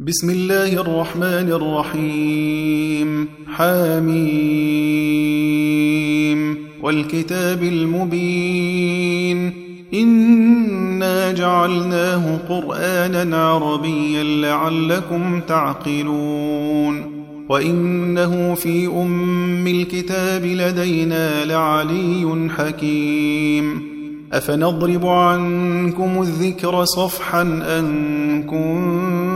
بسم الله الرحمن الرحيم حاميم والكتاب المبين إنا جعلناه قرآنا عربيا لعلكم تعقلون وإنه في أم الكتاب لدينا لعلي حكيم أفنضرب عنكم الذكر صفحا أن كنتم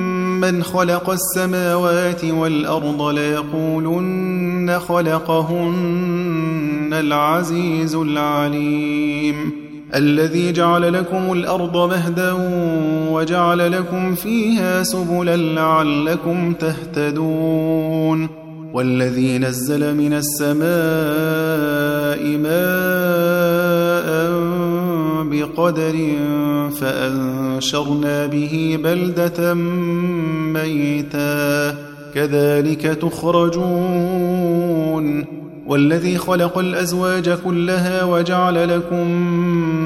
من خلق السماوات والأرض ليقولن خلقهن العزيز العليم الذي جعل لكم الأرض مهدا وجعل لكم فيها سبلا لعلكم تهتدون والذي نزل من السماء ماء بقدر فأنشرنا به بلدة ميتا. كذلك تخرجون. والذي خلق الأزواج كلها وجعل لكم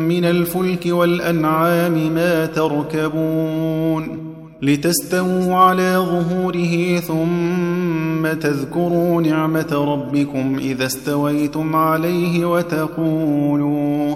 من الفلك والأنعام ما تركبون. لتستووا على ظهوره ثم تذكروا نعمة ربكم إذا استويتم عليه وتقولوا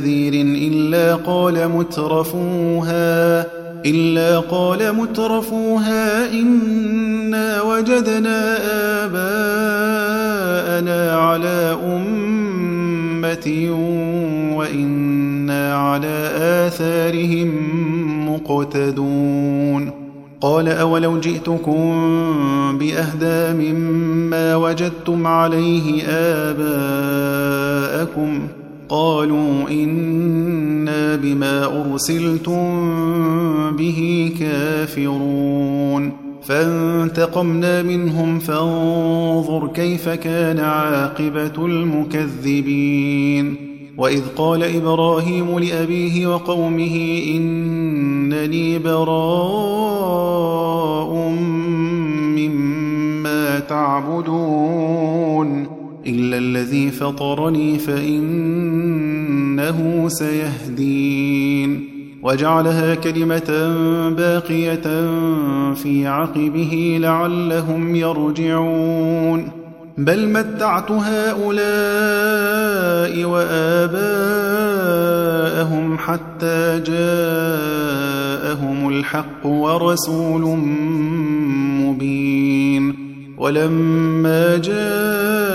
نذير إلا قال مترفوها إلا قال مترفوها إنا وجدنا آباءنا على أمة وإنا على آثارهم مقتدون. قال أولو جئتكم بأهدى مما وجدتم عليه آباءكم قالوا إنا بما أرسلتم به كافرون. فانتقمنا منهم فانظر كيف كان عاقبة المكذبين. وإذ قال إبراهيم لأبيه وقومه إنني براء مما تعبدون. إلا الذي فطرني فإنه سيهدين. وجعلها كلمة باقية في عقبه لعلهم يرجعون. بل متعت هؤلاء وآباءهم حتى جاءهم الحق ورسول مبين. ولما جاءهم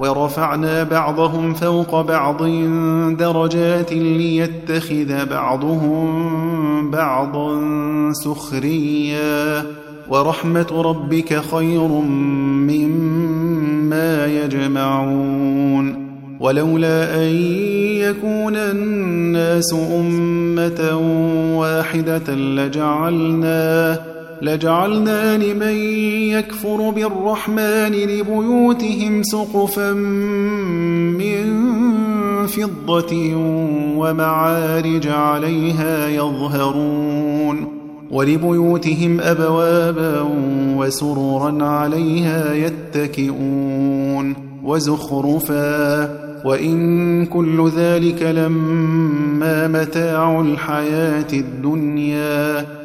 ورفعنا بعضهم فوق بعض درجات ليتخذ بعضهم بعضا سخريا. ورحمة ربك خير مما يجمعون. ولولا أن يكون الناس أمة واحدة لجعلنا لجعلنا لمن يكفر بالرحمن لبيوتهم سقفا من فضة ومعارج عليها يظهرون ولبيوتهم أبوابا وسررا عليها يتكئون وزخرفا وإن كل ذلك لما متاع الحياة الدنيا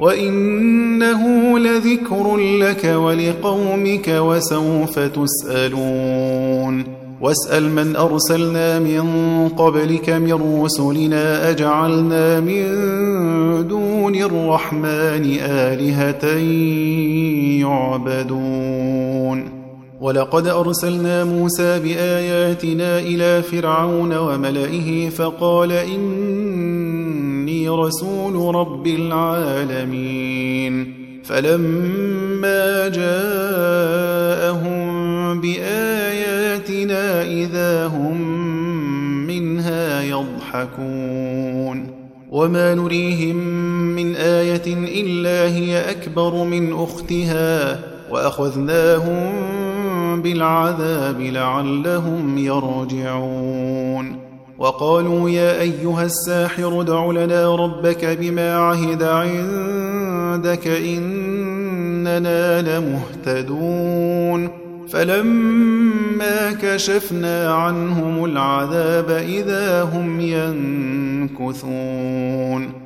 وإنه لذكر لك ولقومك وسوف تسألون واسأل من أرسلنا من قبلك من رسلنا أجعلنا من دون الرحمن آلهة يعبدون ولقد أرسلنا موسى بآياتنا إلى فرعون وملئه فقال إني رسول رب العالمين. فلما جاءهم بآياتنا إذا هم منها يضحكون. وما نريهم من آية إلا هي أكبر من أختها وأخذناهم بالعذاب لعلهم يرجعون. وقالوا يا أيها الساحر ادع لنا ربك بما عهد عندك إننا لمهتدون. فلما كشفنا عنهم العذاب إذا هم ينكثون.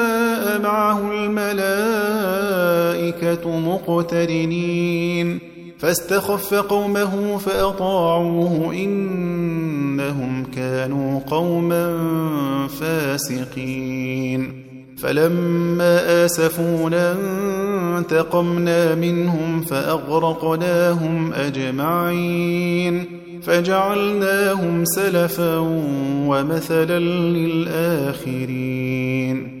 معه الملائكة مقترنين. فاستخف قومه فأطاعوه إنهم كانوا قوما فاسقين. فلما آسفونا انتقمنا منهم فأغرقناهم أجمعين. فجعلناهم سلفا ومثلا للآخرين.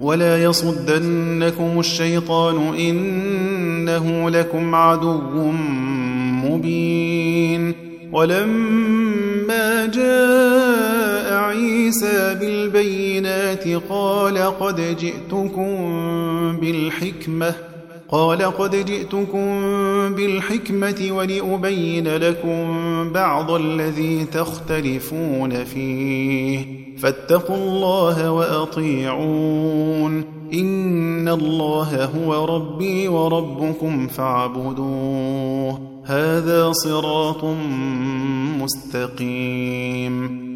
ولا يصدنكم الشيطان إنه لكم عدو مبين ولما جاء عيسى بالبينات قال قد جئتكم بالحكمة قال قد جئتكم بالحكمة ولأبين لكم بعض الذي تختلفون فيه. فاتقوا الله وأطيعون. إن الله هو ربي وربكم فاعبدوه. هذا صراط مستقيم.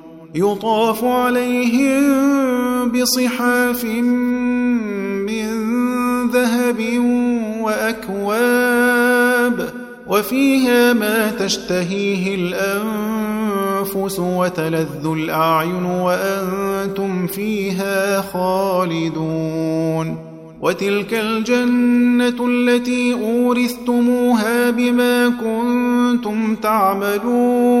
يطاف عليهم بصحاف من ذهب وأكواب وفيها ما تشتهيه الأنفس وتلذ الأعين وأنتم فيها خالدون وتلك الجنة التي أورثتموها بما كنتم تعملون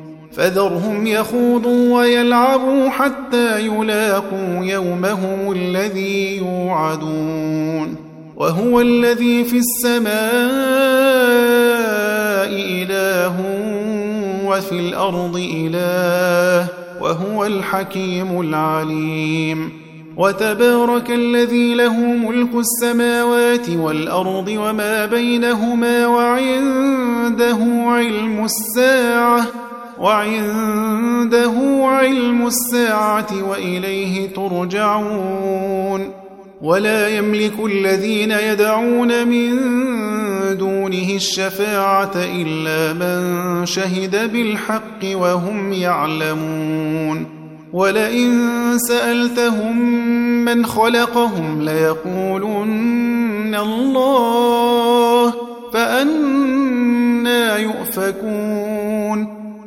فذرهم يخوضوا ويلعبوا حتى يلاقوا يومهم الذي يوعدون وهو الذي في السماء إله وفي الأرض إله وهو الحكيم العليم وتبارك الذي له ملك السماوات والأرض وما بينهما وعنده علم الساعة وعنده علم الساعة وإليه ترجعون ولا يملك الذين يدعون من دونه الشفاعة إلا من شهد بالحق وهم يعلمون ولئن سألتهم من خلقهم ليقولن الله فأنا يؤفكون